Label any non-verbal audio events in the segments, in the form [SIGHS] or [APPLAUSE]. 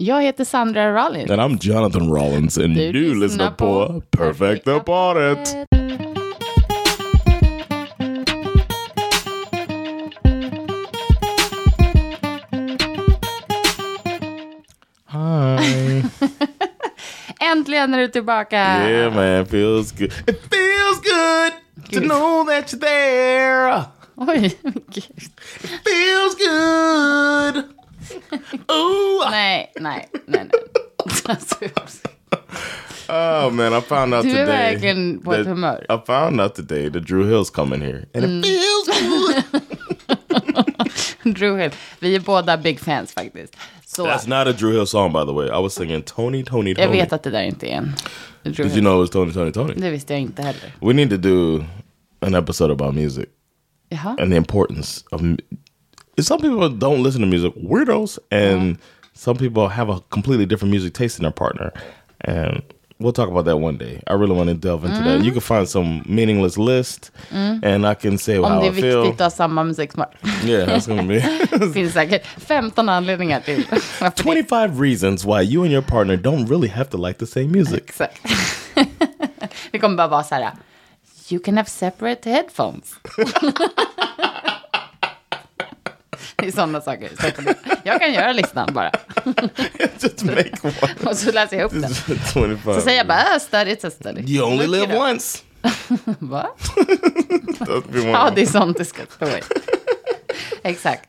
Jag heter Sandra Rollins. And I'm Jonathan Rollins and Du du, lyssnar på Perfekta paret. Hi. [LAUGHS] Äntligen är du tillbaka. yeah man, feels good. It feels good to Gud. know that you're there. Oj, [LAUGHS] gud. Feels good. [LAUGHS] Ooh. Nej, nej, nej. nej. Alltså, Oh man, I found out Du är today. verkligen på ett that- humör. I found out today that Drew Hill's coming here. And Mm. it feels good. [LAUGHS] Drew Hill. Vi är båda big fans faktiskt. Så That's not a Drew Hill song, by the way. I was singing Tony, Tony, Tony. jag vet att det där inte är en Drew Did you know it was Tony, Tony, Tony? Det visste jag inte heller. We need to do an episode about music Jaha. and the importance of. Some people don't listen to music, weirdos, and uh-huh. some people have a completely different music taste in their partner. And we'll talk about that one day. I really want to delve into that. You mm-hmm. can find some meaningless list, mm-hmm. and I can say Om how det är I feel. viktigt att samma musiksmak. Yeah, that's gonna be. [LAUGHS] Finns säkert 15 anledningar till [LAUGHS] 25 reasons why you and your partner don't really have to like the same music. Exakt. [LAUGHS] det kommer bara vara så här. You can have separate headphones. Det är sådana saker. Så jag kan göra listan bara. Och så läser jag upp den. 25. Så säger jag bara, ah, study, it's a study. You only Look live once. [LAUGHS] Va? Ja, det är sånt det ska stå i. Exakt.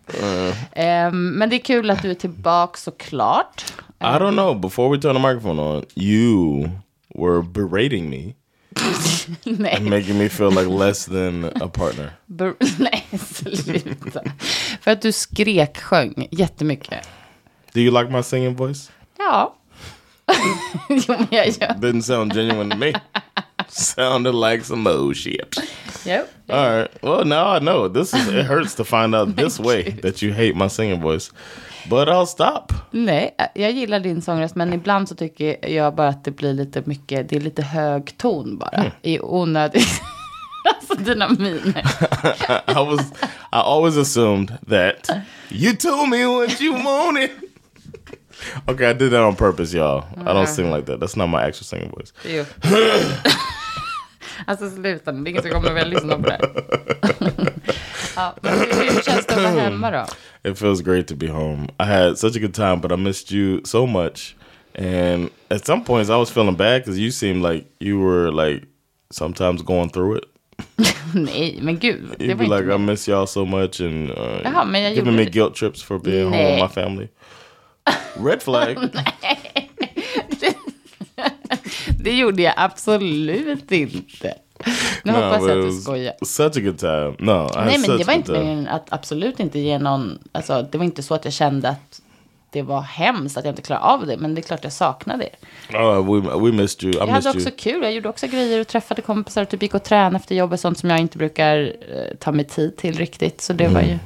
Ehm, men det är kul att du är tillbaka såklart. I don't know. Before we turn the microphone on, you were berating me Nej, making me feel like less than a partner. [LAUGHS] nej, sluta. För att du skrek, sjöng jättemycket. Do you like my singing voice? Ja. [LAUGHS] jo, men jag gör. Didn't sound genuine to me. Sounded like some old shit. Jo. All right. Well, now I know. This is it hurts to find out this way that you hate my singing voice. But I'll stop. Nej, jag gillar din sångröst, men ibland så tycker jag bara att det blir lite mycket, det är lite hög ton bara. I onödigt. [LAUGHS] alltså dina miner. [LAUGHS] I was I always assumed that you told me what you wanted. [LAUGHS] Okay, I did that on purpose, y'all. I don't sing like that. That's not my actual singing voice. Alltså sluta nu, det är ingen som kommer vilja lyssna på det ja, hur, hur känns det att vara hemma då? It feels great to be home. I had such a good time, but I missed you so much. And at some points, I was feeling bad because you seemed like you were like sometimes going through it. [LAUGHS] Nej, men gud. Det You'd var be like, I miss y'all so much, and uh, Jaha, giving gjorde me guilt trips for being home with my family. Red flag. [LAUGHS] Det gjorde jag absolut inte. Nu hoppas but jag att du skojar. Such a good time. No, Nej, men det var inte meningen att absolut inte ge någon, alltså det var inte så att jag kände att det var hemskt att jag inte klarade av det, men det är klart jag saknade er. Oh, we we missed you. I Jag missed hade också you. kul, jag gjorde också grejer och träffade kompisar och typ gick och tränade efter jobbet, sånt som jag inte brukar eh, ta mig tid till riktigt. Så det var Mm. ju,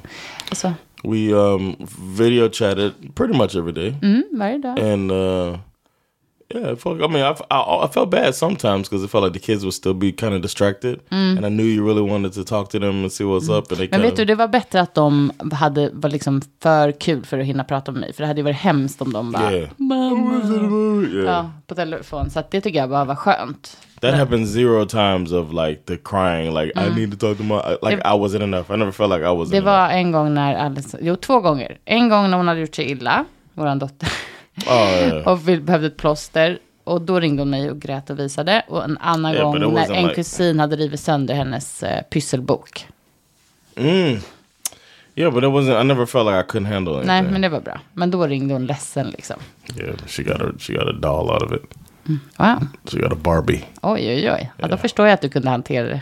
alltså, We um video chatted pretty much every day, mm, varje dag. and uh yeah, fuck. I mean, I, I, I felt bad sometimes because it felt like the kids would still be kind of distracted, and I knew you really wanted to talk to them and see what's up, and Mm. Men vet du, det var bättre att de hade, var liksom för kul för att hinna prata med mig. För det hade ju varit hemskt om de bara, yeah, mamma, yeah. ja, på telefon. Så det tycker jag bara var skönt. That happened zero times of like the crying, like I need to talk to my like It- I wasn't enough. I never felt like I wasn't. Det enough. var en gång när Alice, jo två gånger. En gång när hon hade gjort sig illa, våran dotter, Oh. [LAUGHS] och vi behövde ett plåster. Och då ringde hon mig och grät och visade. Och en annan Yeah, gång it när en like- kusin hade rivit sönder hennes eh, pysselbok. Mm. Yeah, but it wasn't. I never felt like I couldn't handle anything. Nej, men det var bra. Men då ringde hon ledsen liksom. Yeah, she got a she got a doll out of it. Wow. She got a Barbie. Oj, oj, oj. Ja, då förstår jag att du kunde hantera det.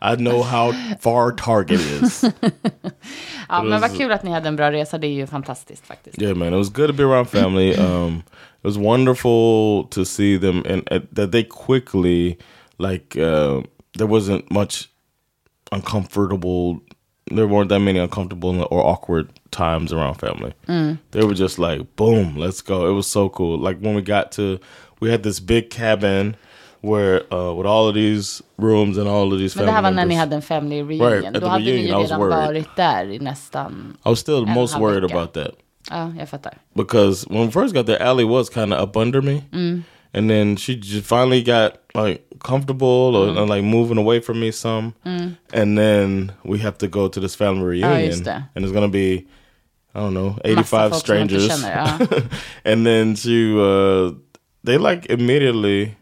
[LAUGHS] I know how far Target is. [LAUGHS] Ja, men vad kul att ni hade en bra resa. Det är ju fantastiskt faktiskt. Yeah, man, it was good to be around family. [CLEARS THROAT] Um, it was wonderful to see them, and uh, that they quickly, like, uh, there wasn't much uncomfortable. There weren't that many uncomfortable or awkward times around family. They were just like, boom, let's go. It was so cool. Like when we got to, we had this big cabin where uh, with all of these rooms and all of these. Men det här var när ni hade en family reunion. Right, at Då hade ni reunion, I ju was redan worried. varit där i nästan... I was still most worried vecka. about that. Ja, jag fattar. because when we first got there, Allie was kind of up under me, Mm. and then she just finally got like comfortable or Mm. and, like moving away from me some, and then we have to go to this family reunion, just and it's gonna be, I don't know, eighty Massa five folk som inte strangers, känner, ja. [LAUGHS] and then to uh, they like immediately.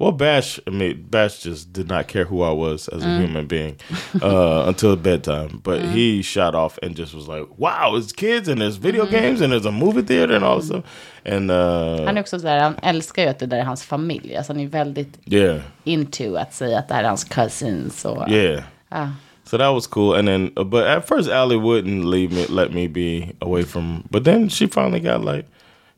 Well, Bash, I mean, Bash just did not care who I was as a Mm. human being uh, [LAUGHS] until bedtime. But he shot off and just was like, "Wow, it's kids and there's video Mm-hmm. games and there's a movie theater and all this stuff." And uh, Han är också där, han älskar ju att det där är hans familj. Alltså han är väldigt yeah, into att säga att det här är hans cousins och... yeah. Ja. So that was cool. And then, uh, but at first, Allie wouldn't leave me, let me be away from. But then she finally got like,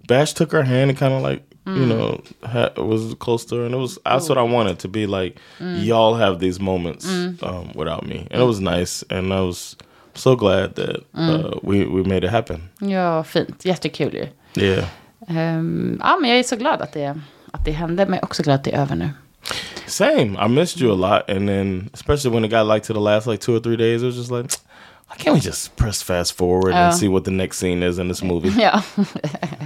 Bash took her hand and kind of like, you know, ha- was close to her, and it was that's what I wanted to be like. Y'all have these moments um, without me, and it was nice. And I was so glad that uh, we we made it happen. ja, fint. Jättekul ju. Yeah. Ehm, ja, men jag är så glad att det, att det hände. Men jag är också glad att det är över nu. Same. I missed you a lot, and then especially when it got like to the last like two or three days, it was just like, why can't we just press fast forward and Oh. see what the next scene is in this movie? [LAUGHS] Ja, [LAUGHS]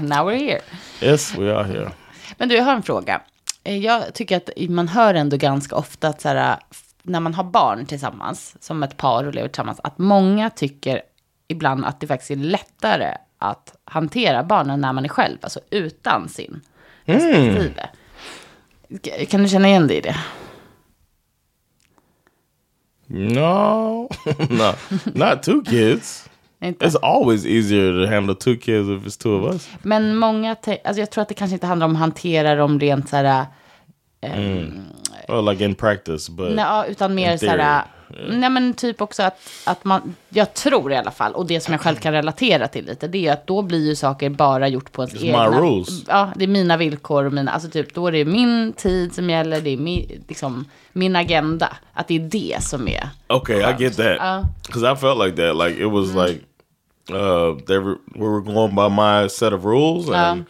now we're here. yes, we are here. Men du, jag har en fråga. Eh, Jag tycker att man hör ändå ganska ofta att så här, när man har barn tillsammans, som ett par och lever tillsammans, att många tycker ibland att det faktiskt är lättare att hantera barnen när man är själv, alltså utan sin respektive. K- Kan du känna igen dig i det? No, [LAUGHS] no, not two kids. Inte? It's always easier to handle two kids if it's two of us. Men många, alltså jag tror att det kanske inte handlar om att hantera dem rent så här, Well, like in practice, but Nej, utan mer så här, nej men typ också att, att man, jag tror i alla fall, och det som jag själv kan relatera till lite, det är att då blir ju saker bara gjort på ens It's my egna... rules. Ja, det är mina villkor och mina, alltså typ, då är det min tid som gäller, det är min, liksom, min agenda, att det är det som är... okay, I get that because I felt like that. Like it was like uh, they were we were going by my set of rules, and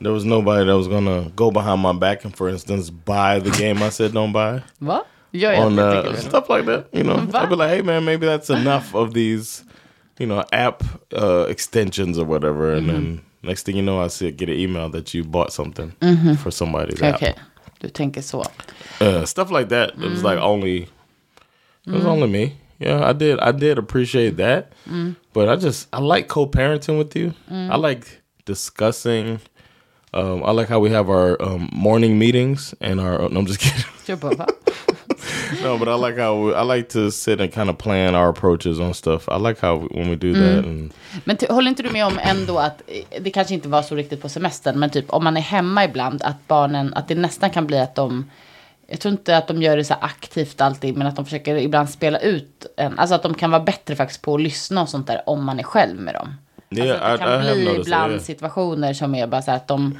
there was nobody that was gonna go behind my back and, for instance, buy the game I said don't buy. Va? Jag on uh, stuff like that. You know, I'd be like, hey man, maybe that's enough of these, you know, app uh, extensions or whatever, and then next thing you know, I see get an email that you bought something for somebody's Okej, app. du tänker så. Uh, stuff like that. It was like only, it was only me. Yeah, I did. I did appreciate that, but I just I like co-parenting with you. I like discussing. Um, I like how we have our um, morning meetings and our. No, I'm just kidding. [LAUGHS] No, but I like how I like to sit and kind of plan our approaches on stuff. I like how when we do that. And Men håller inte du med om ändå att eh, det kanske inte var så riktigt på semestern, men typ om man är hemma ibland, att barnen, att det nästan kan bli att de, jag tror inte att de gör det så aktivt alltid, men att de försöker ibland spela ut en, alltså att de kan vara bättre faktiskt på att lyssna och sånt där om man är själv med dem. Yeah, alltså att det I- I kan have bli ibland that, yeah. situationer som är bara så här att de,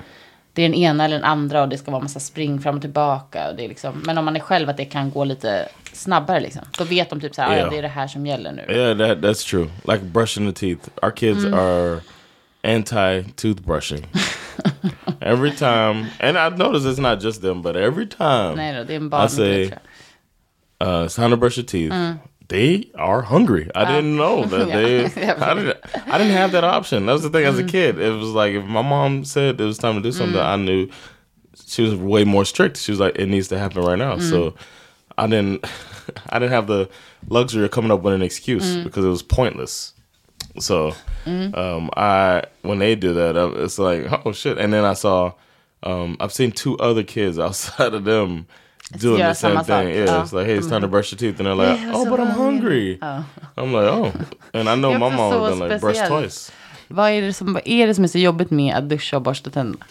det är den ena eller den andra och det ska vara massa spring fram och tillbaka. Och det är liksom, men om man är själv att det kan gå lite snabbare liksom. Då vet de typ så här, "Ah, Yeah. det är det här som gäller nu. yeah, that that's true. Like brushing the teeth. Our kids are anti toothbrushing. [LAUGHS] every time, and I've noticed it's not just them, but every time Nej då, det är en I say uh, it's time to brush your teeth. They are hungry. I didn't know that [LAUGHS] they. [LAUGHS] I didn't. I didn't have that option. That was the thing as a mm. kid. It was like if my mom said it was time to do something, mm. I knew she was way more strict. She was like, "It needs to happen right now." So mm. I didn't. [LAUGHS] I didn't have the luxury of coming up with an excuse because it was pointless. So um, I when they did that, it's like oh shit. And then I saw um, I've seen two other kids outside of them doing Yeah, the same thing. Yeah, Ja. it's like hey, it's time to brush your teeth, and they're like, Yeah, oh, så but I'm hungry. hungry. I'm like oh, and I know my mom has been like brush twice. Vad är det, som, vad är det som är så jobbigt med att duscha och borsta tänderna?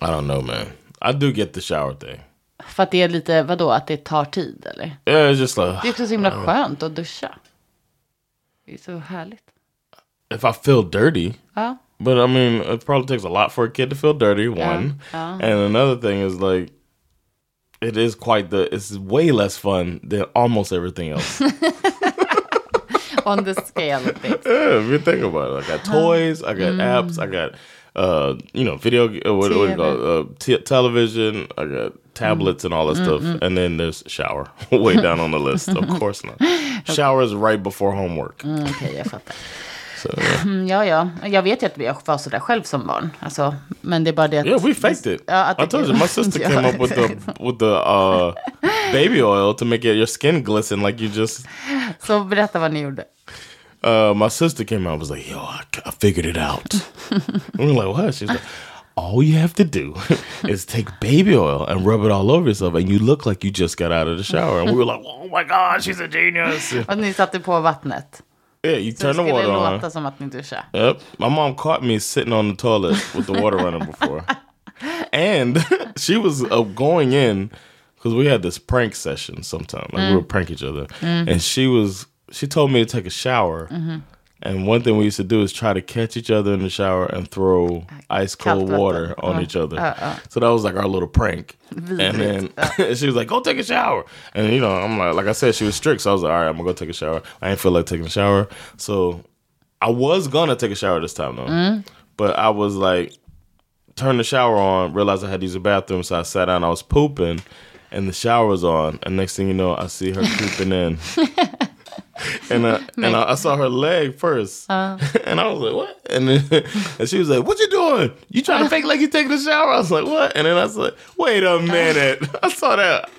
I don't know, man. I do get the shower thing. För att det är lite, vadå, att det tar tid eller? Yeah, it's just like Det är också så himla skönt att duscha. Det är så härligt. if I feel dirty. Ja. But I mean, it probably takes a lot for a kid to feel dirty. One, yeah. and another thing is like, it is quite the. It's way less fun than almost everything else. [LAUGHS] On the scale of things. yeah, if you think about it, I got toys, I got apps, I got, uh, you know, video. Uh, what, what do you call it? Uh, t- television. I got tablets and all that stuff, and then there's shower [LAUGHS] way down on the list. Of [LAUGHS] course not. Shower is right before homework. Mm, Okej, jag fattar. Yeah. Mm, ja, ja. Jag vet ju att jag var sådär själv som barn. Alltså, men det är bara det att... Yeah, we faked it. Ja, I told you, my sister came up with the with the uh, baby oil to make it, your skin glisten like you just. Så berätta vad ni gjorde. Uh, my sister came out and was like, "Yo, I, I figured it out." [LAUGHS] we were like, "What?" She's like, "All you have to do is take baby oil and rub it all over yourself, and you look like you just got out of the shower." And we were like, "Oh my god, she's a genius!" Och ni satte på vattnet. Yeah, you turn the water låta on. som att ni. Yep. My mom caught me sitting on the toilet with the water running before. [LAUGHS] And [LAUGHS] she was uh, going in because we had this prank session sometime. Like we would prank each other. And she was, she told me to take a shower. And one thing we used to do is try to catch each other in the shower and throw ice cold water on Uh, each other. uh, uh. So that was like our little prank. And then [LAUGHS] she was like, go take a shower. And, you know, I'm like, like I said, she was strict. So I was like, all right, I'm going to go take a shower. I didn't feel like taking a shower. So I was going to take a shower this time, though. But I was like, turned the shower on, realized I had to use the bathroom. So I sat down, I was pooping, and the shower was on. And next thing you know, I see her [LAUGHS] creeping in. [LAUGHS] [LAUGHS] And, uh, and I, I saw her leg first, [LAUGHS] and I was like, "What?" And then [LAUGHS] and she was like, "What you doing? You trying to fake like you taking a shower?" I was like, "What?" And then I was like, "Wait a minute!" I saw that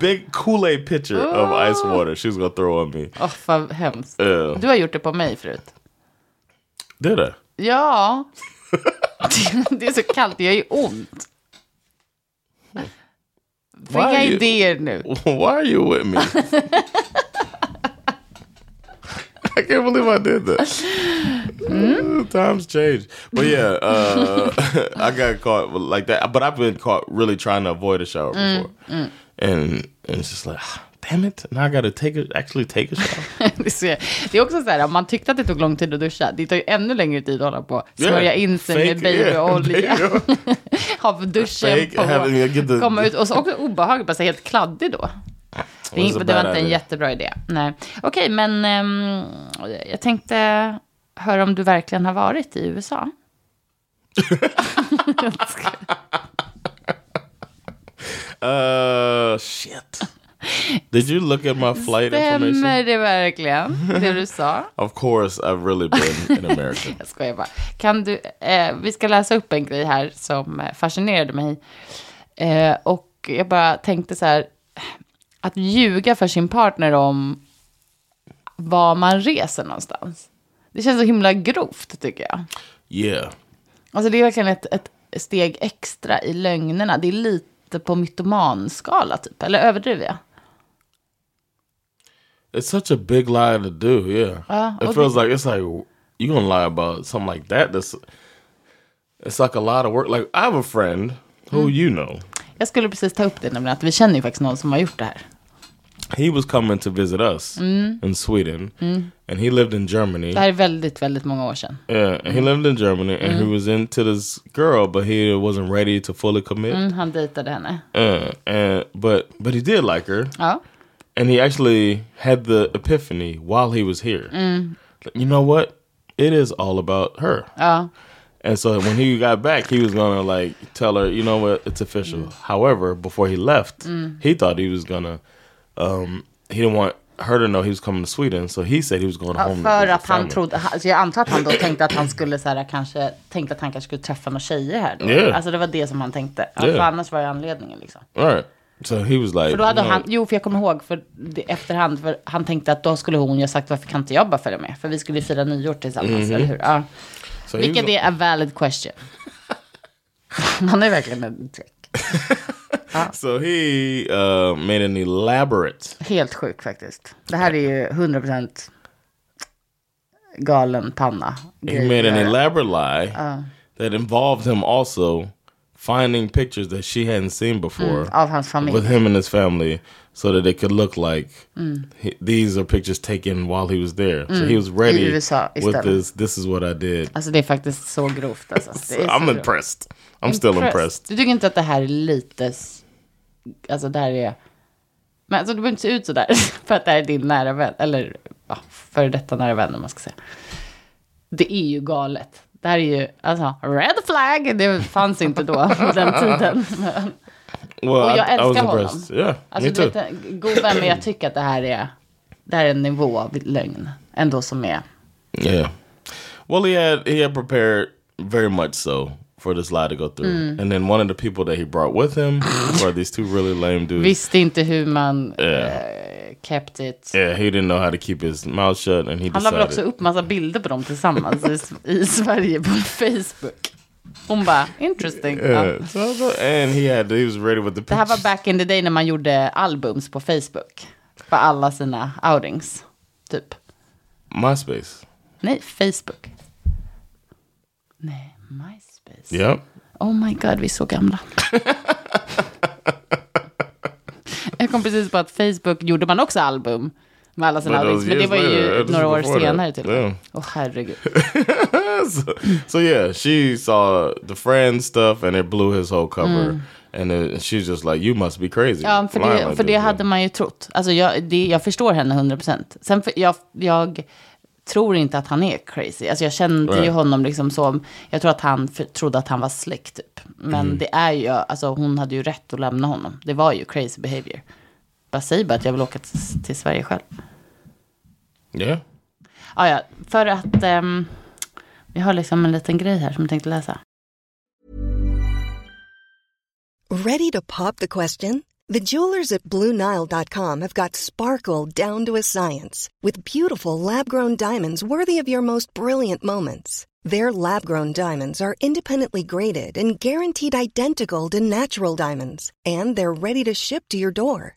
big Kool Aid pitcher of ice water she was gonna throw on me. Åh, vad hemskt. Uh, Du har gjort det på mig förut. did I? Ja. det är så kallt, det gör ju ont. Inga idéer nu. Why are you with me? I can't believe I did that. Uh, [LAUGHS] times change. But yeah, uh, [LAUGHS] I got caught like that. But I've been caught really trying to avoid a shower before. And, and it's just like, [SIGHS] damn it. Now I got to take a, actually take a shower. [LAUGHS] Det är också så här, om man tyckte att det tog lång tid att duscha, det tar ju ännu längre tid att hålla på. Smörja Yeah. in sig med Fake, yeah. babyolja. Baby- ha duschen Fake, på. having- get the- komma ut och så också obehagligt, bara så helt kladdig då. Det, det var inte en jättebra idé. Nej. Okej, men ehm, jag tänkte höra om du verkligen har varit i USA. Uh, shit. Did you look at my flight information? Stämmer det verkligen, det du sa? [LAUGHS] Of course, I've really been in America. [LAUGHS] Jag skojar bara. Kan du, eh, vi ska läsa upp en grej här som fascinerade mig. Eh, och jag bara tänkte så här, att ljuga för sin partner om var man reser någonstans. Det känns så himla grovt tycker jag. yeah. Alltså det är verkligen ett, ett steg extra i lögnerna. Det är lite på mytomanskala typ, eller överdriver jag? It's such a big lie to do. Yeah, Ja, it och feels like it's like you gonna lie about something like that. That's it's like a lot of work. Like I have a friend who you know. Jag skulle precis ta upp det, nämligen att vi känner ju faktiskt någon som har gjort det här. He was coming to visit us in Sweden, and he lived in Germany. Det här är väldigt, väldigt många år sedan. Yeah, and he lived in Germany, and he was into this girl, but he wasn't ready to fully commit. Mm, han dejtade henne. Uh, and but but he did like her, Ja. and he actually had the epiphany while he was here. Like, You know what? It is all about her. Ja. And so when he got back, he was gonna like tell her, you know what, it's official. However, before he left, he thought he was gonna, um, he didn't want her to know he was coming to Sweden, so he said he was going Ja, home. för att han trodde, alltså jag antar att han då tänkte att han skulle så här, kanske, tänkte att han kanske skulle träffa några tjejer här då. Yeah. Alltså det var det som han tänkte. Yeah. För annars var det anledningen liksom. All right. So he was like, För då hade you know, han, jo för jag kommer ihåg för det, efterhand, för han tänkte att då skulle hon ju ha sagt varför kan inte jag bara följa med? För vi skulle ju fira nyår tillsammans, eller hur? Ja. Vilket är a valid question. [LAUGHS] han är verkligen en trick. [LAUGHS] So he uh, made an elaborate. Helt sjuk faktiskt. Det här är ju 100% galen panna. He made an elaborate lie that involved him also finding pictures that she hadn't seen before av hans familj. with him and his family so that it could look like Mm. he, these are pictures taken while he was there. So he was ready I USA with istället. this. This is what I did. Alltså det är faktiskt så grovt. Alltså. [LAUGHS] Det är så I'm grovt. impressed. I'm still impressed. Du tycker inte att det här är lite... Alltså det här är... Men alltså du behöver inte se ut sådär. [LAUGHS] För att det här är din nära vän. Eller ja, före detta nära vän om man ska säga. Det är ju galet. Det här är ju, alltså, red flag. Det fanns inte då, på den [LAUGHS] tiden. Men, Well, och jag älskar honom. Yeah, Alltså vet, god vän, men jag tycker att det här är... Det här är en nivå av lögn. Ändå som är... Yeah. Well, he had he had prepared very much so for this lie to go through, Mm. and then one of the people that he brought with him [LAUGHS] were these two really lame dudes. Visste inte hur man Yeah. eh, kept it. Yeah, he didn't know how to keep his mouth shut, and he Han la väl också upp massa bilder på dem tillsammans i, i Sverige på Facebook. Hon bara, interesting. Ja. Yeah, so and he had he was ready with the Det här var pictures. back in the day när man gjorde albums på Facebook. På alla sina outings. Typ. MySpace. Nej, Facebook. Nej, MySpace. Yep. Oh my god, vi är så gamla. [LAUGHS] Jag kom precis på att Facebook gjorde man också album med alla sina was Men det var ju några år senare till och med. Åh herregud. [LAUGHS] so, so yeah, she saw the friend stuff, and it blew his whole cover. And it, she's just like, "You must be crazy." Mm. Ja, för det, för det this." hade man ju trott. Alltså jag, det, jag förstår henne 100%. Sen för, jag, jag tror inte att han är crazy. Alltså jag kände ju Right. honom liksom så. Jag tror att han för, trodde att han var slick typ. Men Mm. det är ju, alltså hon hade ju rätt att lämna honom. Det var ju crazy behavior. Bara säg bara att jag vill åka till, Sverige själv. Yeah. Ah, ja, för att ehm, vi har liksom en liten grej här som jag tänkte läsa. Ready to pop the question? The jewelers at BlueNile.com have got sparkle down to a science with beautiful lab grown diamonds worthy of your most brilliant moments. Their lab grown diamonds are independently graded and guaranteed identical to natural diamonds, and they're ready to ship to your door.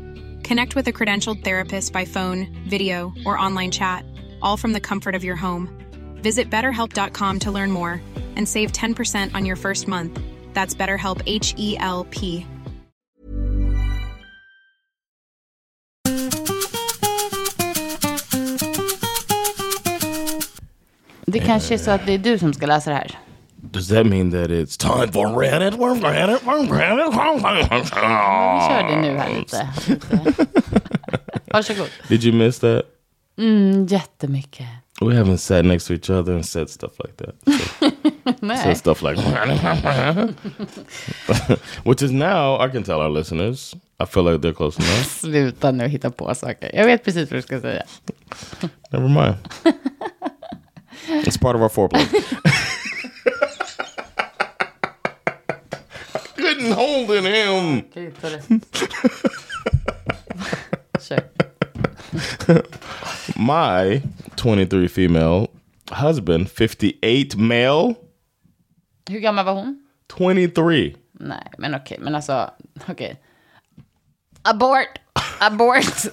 Connect with a credentialed therapist by phone, video, or online chat, all from the comfort of your home. Visit betterhelp.com to learn more and save 10% on your first month. That's BetterHelp H E L P. Det kanske är så att det är du som ska läsa det här. Does that mean that it's time for Reddit? We're Reddit. We're Reddit. Vi kör det nu här lite. lite. Varsågod. Did you miss that? Mm, jättemycket. We haven't sat next to each other and said stuff like that. So, [LAUGHS] said stuff like, [LAUGHS] which is now I can tell our listeners. I feel like they're close enough. [LAUGHS] Sluta nu hitta på saker. Jag vet precis vad du ska säga. Never mind. it's part of our foreplay. Couldn't hold him. Ah, okej, ta [LAUGHS] My 23 female husband, 58 male, Hur gammal var hon? 23. Nej, men okej. Men alltså, okej. Abort! Abort!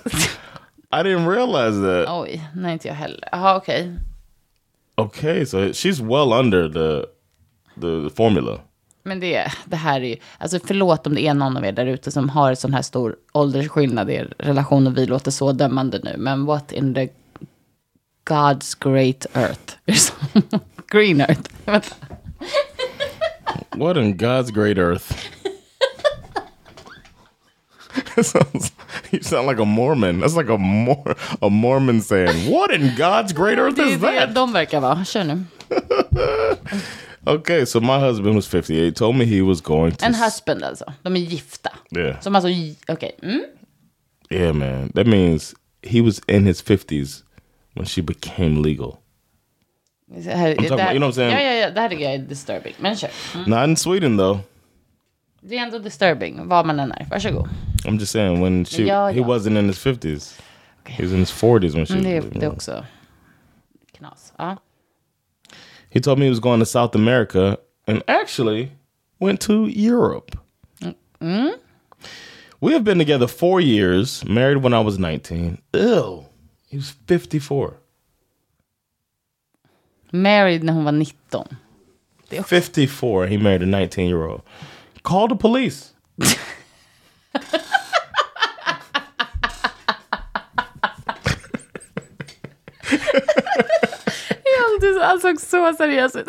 I didn't realize that. Oj, nej inte jag heller. Jaha, okej. Okay, so she's well under the, the formula. Men det, det här är ju, alltså förlåt om det är någon av er där ute som har sån här stor åldersskillnad i er relation och vi låter så dömande nu. Men what in the God's great earth? [LAUGHS] Green earth. What in God's great earth? Sounds, you sound like a Mormon. That's like a Mor- a Mormon saying, "What in God's great earth Det är is det that?" de verkar vara. Kör nu. [LAUGHS] Okay, so my husband was 58. Told me he was going to. En husband alltså. De är gifta. Yeah. Som alltså, okej. Mm. Yeah, man. That means he was in his 50s when she became legal. Här, talking about- you know what I'm saying? Ja, ja, ja. Det här tycker jag är disturbing. Men kör. Mm. Not in Sweden though. Det är ändå disturbing, vad man än är. Varsågod. I'm just saying when she Ja, he wasn't in his 50s. He was in his 40s when she Mm, Det, det är också knas. Ja. He told me he was going to South America and actually went to Europe. Mm-hmm. We have been together four years, married when I was 19. Ew. He was 54. Married när hon var 19. 54. He married a 19 year old. Call the police. [LAUGHS] Du han såg så seriös ut.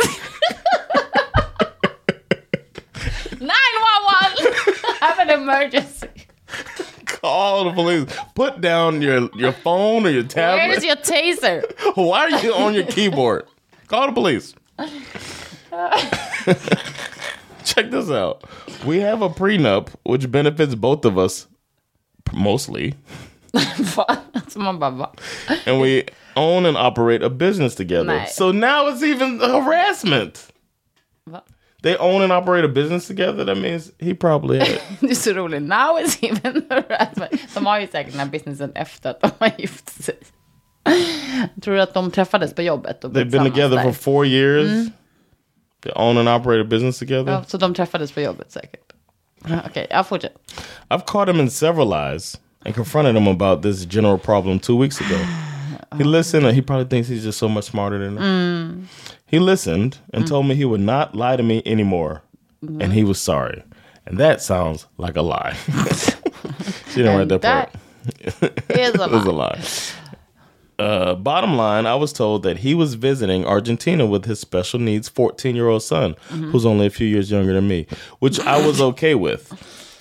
911! I have an emergency. Call the police. Put down your, your phone or your tablet. Where's your taser? [LAUGHS] Why are you on your keyboard? Call the police. [LAUGHS] Check this out. We have a prenup which benefits both of us mostly, Fan. Så man bara, and we own and operate a business together. So now it's even harassment. Va? They own and operate a business together. That means he probably had. [LAUGHS] Det är så roligt. Now is even harassment. De har ju säkert den här businessen efter att de har gift sig. Tror du att de träffades på jobbet? Och they've been together for four years. Mm. They own and operate a business together. Ja, så de träffades på jobbet säkert. Okej, jag fortsätter. I've caught him in several lies and confronted him about this general problem two weeks ago. He listened, and he probably thinks he's just so much smarter than me. He listened and told me he would not lie to me anymore, and he was sorry. And that sounds like a lie. [LAUGHS] she didn't write that, that part. Is a [LAUGHS] It was a lie. Uh, bottom line, I was told that he was visiting Argentina with his special needs 14 year old son, who's only a few years younger than me, which I was okay with.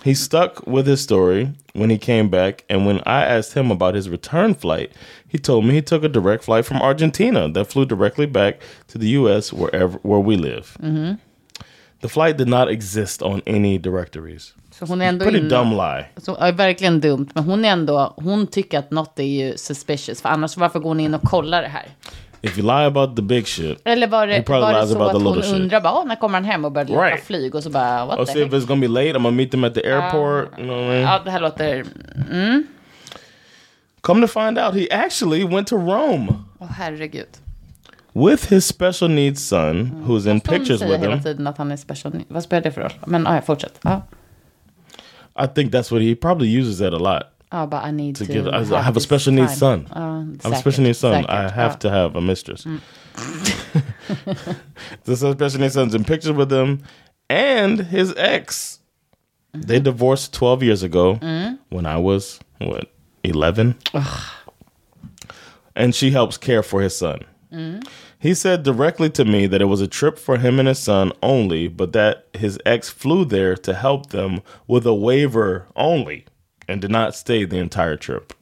He stuck with his story when he came back, and when I asked him about his return flight, he told me he took a direct flight from Argentina that flew directly back to the U.S. wherever where we live. The flight did not exist on any directories. Så hon är ändå Pretty inne- dumb lie. Så, ja, verkligen dumt, men hon är ändå, hon tycker att något är ju suspicious, för annars varför går hon in och kollar det här? If you lie about the big shit, Eller var He det, probably var det lies så about att the hon little shit. undrar bara, när kommer han hem och börjar leta Right. flyg och så bara, what I'll the see if it's gonna be late. I'm gonna meet them at the ah. airport. you know what I mean? Ja, det här låter, mm. Come to find out, he actually went to Rome åh herregud. with his special needs son, who's in Hon pictures säger with hela him. tiden att han är special need. Vad spelar det för roll? Men ah, ja, fortsätt. Ja, I think that's what he probably uses that a lot. Ja but I need to, To get, I, I have a special needs son. Oh, ja, I have a special needs son. säkert, I have ja. to have a mistress. Mm. [LAUGHS] this special needs son's in pictures with him, and his ex. They mm-hmm. divorced twelve years ago mm. when I was what eleven, and she helps care for his son. Mm. He said directly to me that it was a trip for him and his son only, but that his ex flew there to help them with a waiver only and did not stay the entire trip.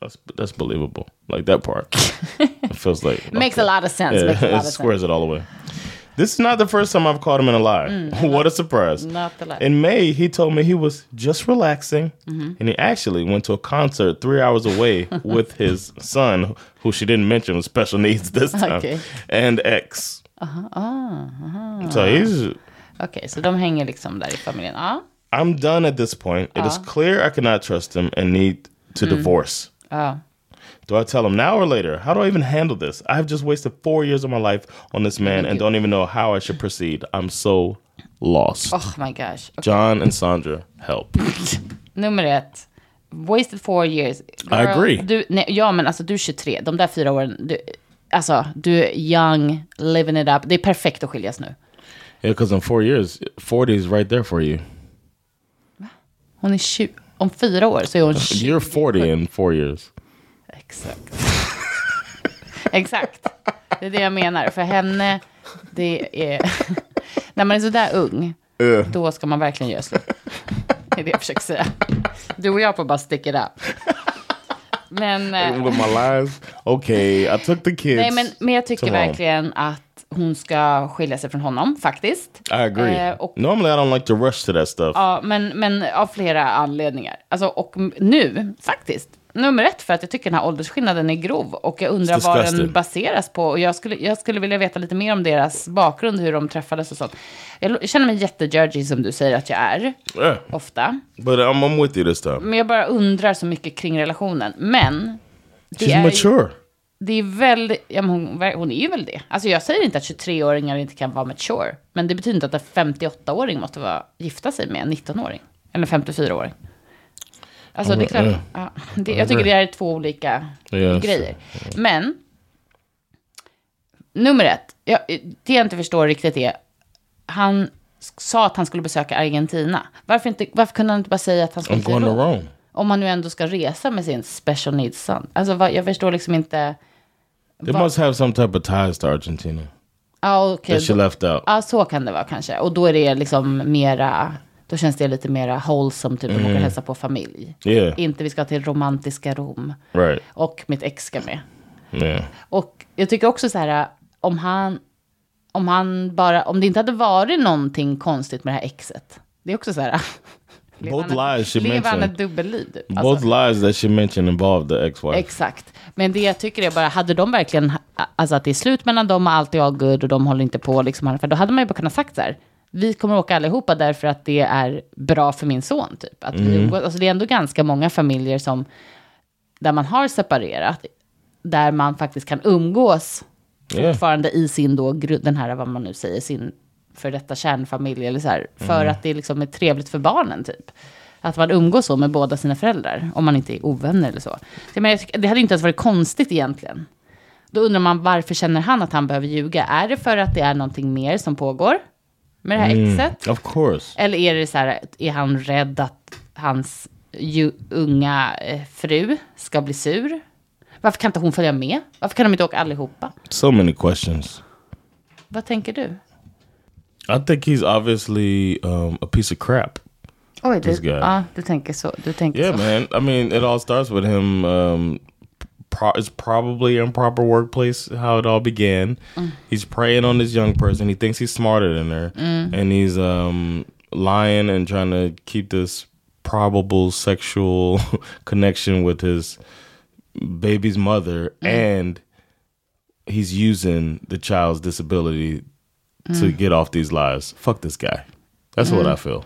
That's that's believable. Like that part. [LAUGHS] it feels like Makes a lot of sense, Yeah, makes a [LAUGHS] lot it of squares it all the way. This is not the first time I've caught him in a lie. [LAUGHS] what a surprise. Mm, Not a lie. In May, he told me he was just relaxing Mm-hmm. and he actually went to a concert three hours away with his son, who she didn't mention was special needs this time, Okay. and ex. Uh-huh, So he's. Okej, så de hänger liksom där i familjen. Ja, I'm done at this point. It is clear I cannot trust him and need to Mm. divorce. ja. Do I tell him now or later? How do I even handle this? I have just wasted four years of my life on this man and don't even know how I should proceed. I'm so lost. Oh my gosh. Okej, John and Sandra, help. [LAUGHS] Nummer ett. Wasted four years. I agree. Du, nej, ja, men alltså du är 23. De där fyra åren. Du, alltså, du är young, living it up. Det är perfekt att skiljas nu. Yeah, because in four years, 40 is right there for you. Hon är 20. Om fyra år så är hon 20. You're 40 in four years. Exakt. [LAUGHS] Exakt. Det är det jag menar. För henne, det är... [LAUGHS] När man är sådär ung, då ska man verkligen göra slut. Det är det jag försöker säga. Du och jag får bara stick it up. Men, eh, With my lies. Okay, I took the kids. nej, men, men jag tycker verkligen att hon ska skilja sig från honom, faktiskt. I agree. Eh, och Normally, I don't like to rush to that stuff. Ja, men, men av flera anledningar. Alltså, och nu, faktiskt, nummer ett för att jag tycker den här åldersskillnaden är grov. Och jag undrar vad den baseras på. Och jag skulle, jag skulle vilja veta lite mer om deras bakgrund, hur de träffades och sånt. Jag känner mig jätte som du säger att jag är, Yeah. ofta. But I'm, I'm with you this time. Men jag bara undrar så mycket kring relationen. Men det She's är, ju- mature. Det är väldigt, ja, hon, hon är ju väl det. Alltså jag säger inte att 23-åringar inte kan vara mature. Men det betyder inte att en 58-åring måste vara, gifta sig med en 19-åring. Eller 54-åring. Alltså det är klart, Mm. ja, det, jag tycker det är två olika Yes. grejer. Men, nummer ett, jag, det jag inte förstår riktigt är, han sa att han skulle besöka Argentina. Varför, inte, varför kunde han inte bara säga att han skulle I'm to Rom? Om man nu ändå ska resa med sin special needs son. Alltså vad, jag förstår liksom inte. They vad- must have some type of ties to Argentina Ja, okej. that she left out. Ja, så kan det vara kanske. Och då är det liksom mera, då känns det lite mera wholesome, typ mm. åka och hälsa på familj. Yeah. Inte vi ska till romantiska Rom. Right. Och mitt ex ska med. Yeah. Och jag tycker också så här, om han, om han bara, om det inte hade varit någonting konstigt med det här exet. Det är också så här. [LAUGHS] Both lies she han mentioned. dubbelliv? typ? Both Alltså, lies that she mentioned involved the ex-wife. exakt. Men det jag tycker är bara, hade de verkligen, alltså att det är slut mellan dem och allt är all good och de håller inte på liksom, för då hade man ju bara kunnat sagt så här, vi kommer åka allihopa därför att det är bra för min son, typ. Att vi umgås. Alltså det är ändå ganska många familjer som, där man har separerat, där man faktiskt kan umgås Yeah. fortfarande i sin då, den här, vad man nu säger, sin för detta kärnfamilj eller så här, för att det liksom är trevligt för barnen typ. Att man umgås så med båda sina föräldrar, om man inte är ovänner eller så. tycker- det hade inte ens varit konstigt egentligen. Då undrar man varför känner han att han behöver ljuga? Är det för att det är någonting mer som pågår med det här exet? Of course. Eller är det så här, är han rädd att hans ju, unga eh, fru ska bli sur? Varför kan inte hon följa med? Varför kan de inte åka allihopa? So many questions. Vad tänker du? I think he's obviously um, a piece of crap. Oj, This du, guy. ja, du tänker så. Du tänker Yeah, så. man. I mean, it all starts with him. Um, pro- it's probably improper workplace how it all began. He's preying on this young person. He thinks he's smarter than her, and he's um, lying and trying to keep this probable sexual [LAUGHS] connection with his baby's mother, and he's using the child's disability to get off these lies. Fuck this guy. That's what I feel.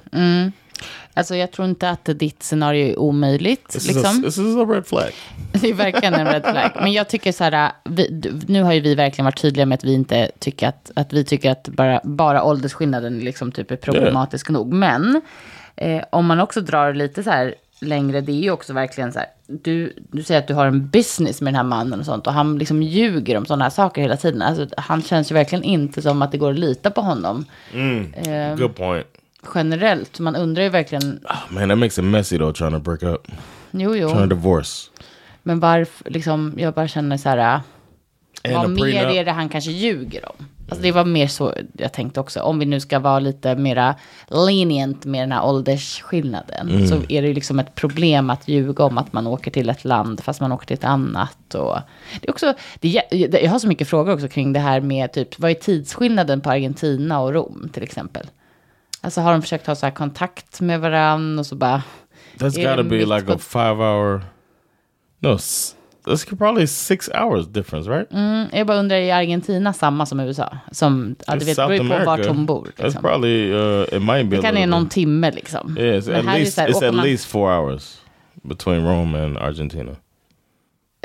Alltså, jag tror inte att ditt scenario är omöjligt. This, is a, Liksom. this is a red flag. [LAUGHS] Det är verkligen en red flag. Men jag tycker så här, vi, du- nu har ju vi verkligen varit tydliga med att vi inte tycker att, att vi tycker att bara, bara åldersskillnaden liksom typ är problematisk nog. Men eh, om man också drar lite så här längre, det är ju också verkligen så här, du, du säger att du har en business med den här mannen och sånt, och han liksom ljuger om sådana här saker hela tiden. Alltså, han känns ju verkligen inte som att det går att lita på honom eh, Good point. generellt. Man undrar ju verkligen, Oh, man, that makes it messy though. Trying to break up, jo jo, trying to divorce. men varför, liksom, jag bara känner så här, And vad mer är det han kanske ljuger om? Alltså det var mer så jag tänkte också. Om vi nu ska vara lite mera lenient med den här åldersskillnaden. Mm. Så är det ju liksom ett problem att ljuga om att man åker till ett land fast man åker till ett annat. Och det är också, det, jag har så mycket frågor också kring det här med typ, vad är tidsskillnaden på Argentina och Rom till exempel? Alltså har de försökt ha så här kontakt med varandra och så bara... That's Är got to det be like a five hour. No, that's probably six hours difference, right? Mm, jag bara undrar, är Argentina samma som USA? Som, ja, du vet, beror på vart hon bor. That's Liksom. probably uh, it might be. Det kan är någon timme liksom. Yeah, it's Men at least här, it's at man- least four hours between Rome and Argentina.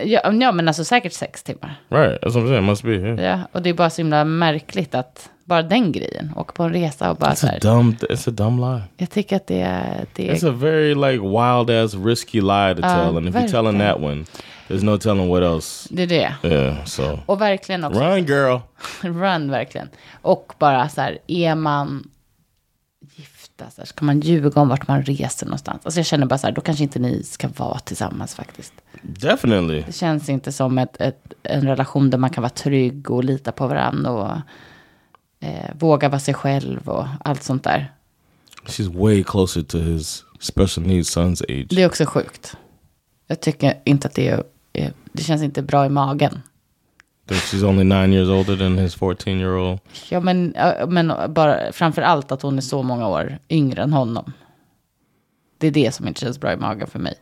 Ja, ja, men alltså säkert sex timmar. Right, that's what I'm saying. Must be. Yeah. Ja, och det är bara så himla märkligt att bara den grejen, åka på en resa och bara så It's a här. dumb. It's a dumb lie. Jag tycker att det är... Det It's är a very like wild ass risky lie to tell, and if you're telling verkligen. that one, there's no telling what else. det, är det. Yeah. So Och verkligen också, run, girl. [LAUGHS] run verkligen. Och bara så här, är man gifta, så här, ska man ljuga om vart man reser någonstans? Alltså jag känner bara så här, då kanske inte ni ska vara tillsammans faktiskt. Definitely. Det känns inte som ett, ett, en relation där man kan vara trygg och lita på varandra och eh, våga vara sig själv och allt sånt där. She's way closer to his special needs son's age. Det är också sjukt. Jag tycker inte att det är, det känns inte bra i magen. That she's only nine years older than his 14 year old. Ja, men, men bara framför allt att hon är så många år yngre än honom. Det är det som inte känns bra i magen för mig.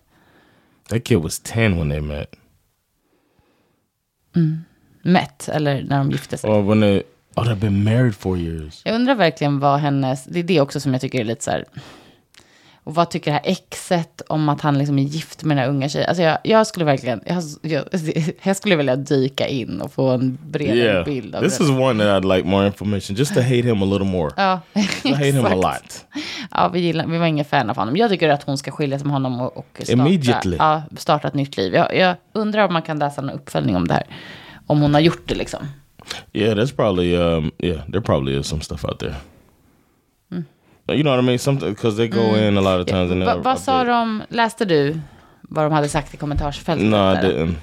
That kid was 10 when they met. Mätt, eller när de gifte sig. Or when they, oh, they've been married four years. Jag undrar verkligen vad hennes, det är det också som jag tycker är lite så här, och vad tycker det här exet om att han liksom är gift med den här unga tjejen? Alltså jag, jag skulle verkligen, jag, jag, jag skulle vilja dyka in och få en bredare Yeah. bild av This det. is one that I'd like more information just to hate him a little more. Ja, I hate him a [LAUGHS] lot. Ja, vi, gillar, vi var ingen fan av honom. Jag tycker att hon ska skilja sig med honom och, och starta, ja, starta ett nytt liv. Jag, jag undrar om man kan läsa någon uppföljning om det här. Om hon har gjort det liksom. Yeah, there's probably um yeah, there probably is some stuff out there. Hmm. You know what I mean? Some because they go in a lot of times Va, they'll vad sa update. de, läste du vad de hade sagt i kommentarsfältet? No, I didn't.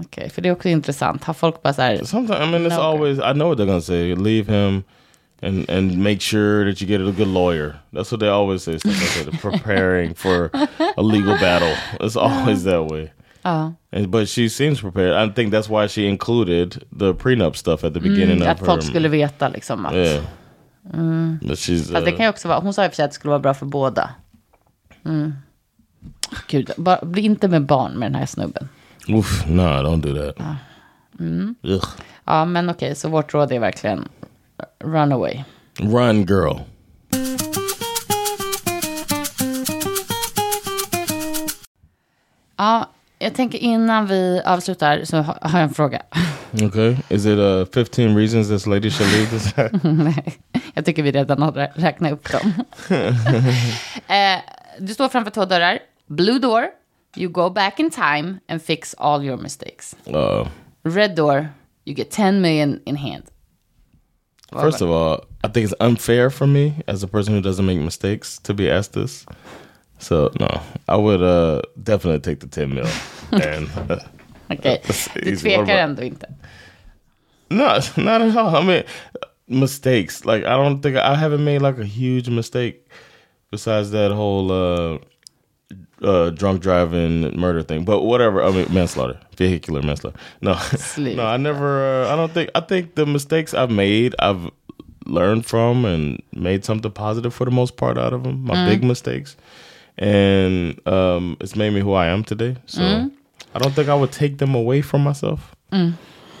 Okej, för det är också intressant. Har folk bara så här, Sometimes I mean it's No, okay. always I know what they're gonna say. Leave him and and make sure that you get a good lawyer. That's what they always say. Stuff like that. Preparing for a legal battle. It's [LAUGHS] always that way. Ja, And, but she seems prepared. I think that's why she included the prenup stuff at the beginning mm, of att her. folk skulle veta liksom att... Yeah. But she's. Fast det uh, kan ju också vara, hon sa i och för sig att det skulle vara bra för båda. Mm. Gud, bara, bli inte med barn med den här snubben. Oof, no, don't do that. Ugh. Ja, men okej, så vårt råd är verkligen run away. Run, girl. Ja, jag tänker innan vi avslutar så ha- har jag en fråga. [LAUGHS] Okay. Is it uh 15 reasons this lady should leave this? [LAUGHS] Nej, jag tycker vi redan har rä- räknat upp dem. [LAUGHS] eh, du står framför två dörrar. Blue door, you go back in time and fix all your mistakes. uh, Red door, you get 10 million in hand. first of all, I think it's unfair for me as a person who doesn't make mistakes to be asked this. So no, I would uh definitely take the 10 mil. [LAUGHS] and uh, That's du. Tvekar ändå inte. no, not at all. I mean, mistakes. Like I don't think I haven't made like a huge mistake besides that whole uh uh drunk driving murder thing. But whatever. I mean manslaughter, vehicular manslaughter. No, Sleep. [LAUGHS] no. I never. Uh, I don't think. I think the mistakes I've made, I've learned from and made something positive for the most part out of them. My big mistakes, and um, it's made me who I am today. So I don't think I would take them away from myself.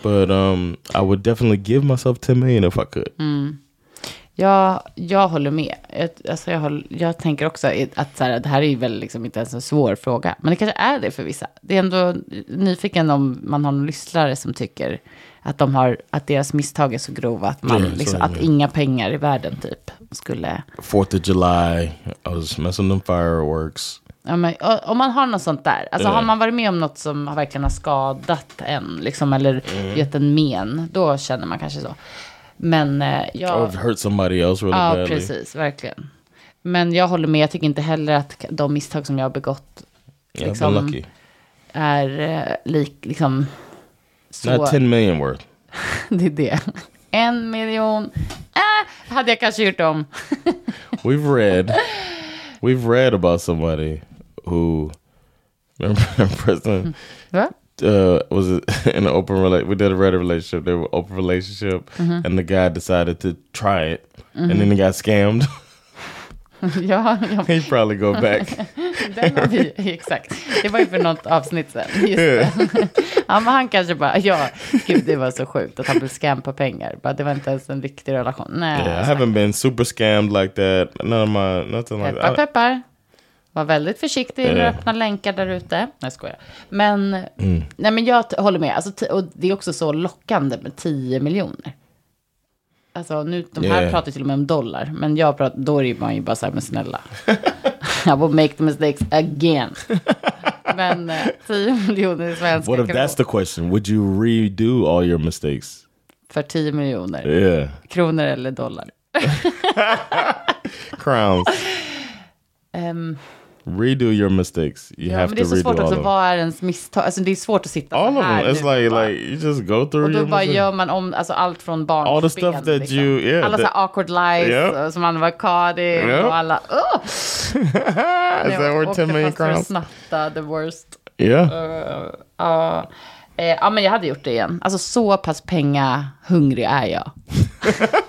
But um, I would definitely give myself 10 million if I could. Ja, jag håller med. Jag, alltså jag, håller, jag tänker också att så här, det här är ju väl liksom inte ens en svår fråga. Men det kanske är det för vissa. Det är ändå nyfiken om man har någon lyssnare som tycker att, de har, att deras misstag är så grova att, man, så liksom, att inga pengar i världen typ skulle... Fourth of July, I was messing them fireworks. Ja, men, om man har något sånt där, alltså Ja. har man varit med om något som har verkligen har skadat en, liksom, eller Mm. gett en men, då känner man kanske så. Men eh, jag... Or hurt somebody else really Ja, badly. precis, verkligen. Men jag håller med, jag tycker inte heller att de misstag som jag har begått Yeah, I've liksom, är eh, lik, liksom, så, Not 10 million worth. [LAUGHS] det är det. En miljon, äh, hade jag kanske gjort om. [LAUGHS] We've read, we've read about somebody who, remember [LAUGHS] President, Va? uh, was it in an open relationship? We did a Reddit relationship. They were open relationship, Mm-hmm. and the guy decided to try it, and then he got scammed. [LAUGHS] ja, ja, He'd probably go [LAUGHS] back. [LAUGHS] vi, exakt. Det var ju för något avsnitt sen. Ja, men han kanske bara, ja, gud det var så sjukt att han blev scam på pengar. Bara, det var inte ens en riktig relation. Nej, Yeah, I haven't been super scammed like that. None of my nothing like Peppar, that. peppar. Var väldigt försiktig när du Eh. öppnar länkar där ute. Nej, skojar. Men, nej, men jag håller med. Alltså, och det är också så lockande med 10 miljoner. Alltså, nu, de här Yeah. pratar till och med om dollar. Men jag pratar, då är man ju bara så här, men snälla. [LAUGHS] I will make the mistakes again. [LAUGHS] men eh, 10 miljoner svenska What if kronor. that's the question? Would you redo all your mistakes? För 10 miljoner Yeah, kronor eller dollar. [LAUGHS] crowns. Ehm, redo your mistakes. You ja, have men det är to så redo svårt all också. Vad är ens misstag? Alltså det är svårt att sitta All så of them. här It's like bara. like you just go through Och då bara mistakes. gör man om alltså allt från barn All the stuff that you- yeah, Alla så that- här awkward lies Yeah. som advokat Yeah. och alla... Oh! [LAUGHS] Is that worth 10 million fast för att crowns? snatta, the worst. Yeah. Uh, ja. Eh, ja, men jag hade gjort det igen. Alltså så pass pengahungrig är jag. [LAUGHS]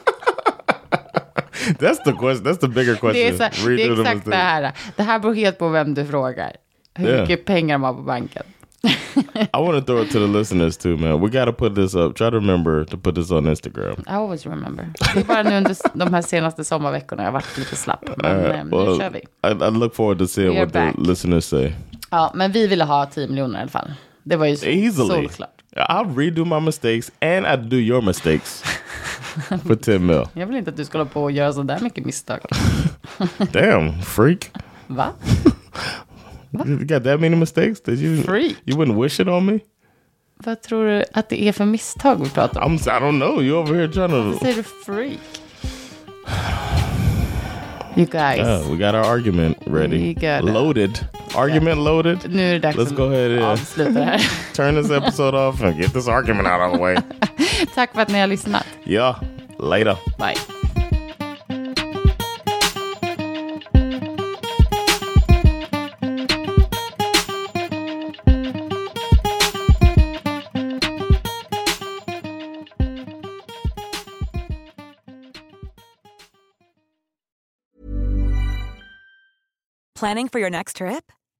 [LAUGHS] That's the question. That's the bigger question. Det är, så, det är the exakt det här. Det här beror helt på vem du frågar. hur Yeah. mycket pengar de har på banken. [LAUGHS] I want to throw it to the listeners too, man. We got to put this up. Try to remember to put this on Instagram. I always remember. Det är bara nu under de här senaste sommarveckorna jag har varit lite slapp. Men All eh, right, nu well, kör vi. I, I look forward to seeing We are what the back. listeners say. Ja, men vi ville ha 10 miljoner i alla fall. Det var ju Easily. solklart. I'll redo my mistakes and I do your mistakes for [LAUGHS] 10 mil. Jag vill inte att du ska hålla på och göra så där mycket misstag. [LAUGHS] Damn, freak. Va? [LAUGHS] You got that many mistakes Did you Freak. you wouldn't wish it on me? Vad tror du att det är för misstag vi pratar om? I'm I don't know. You over here trying Varför to säger du freak? You guys. Yeah, we got our argument ready. We got it. loaded. Argument loaded. Nu är det er dags Let's go ahead and avsluta det här. [LAUGHS] turn this episode off and get this argument out of the way. [LAUGHS] Tack för att ni har lyssnat. Yeah. Later. Bye. Planning for your next trip?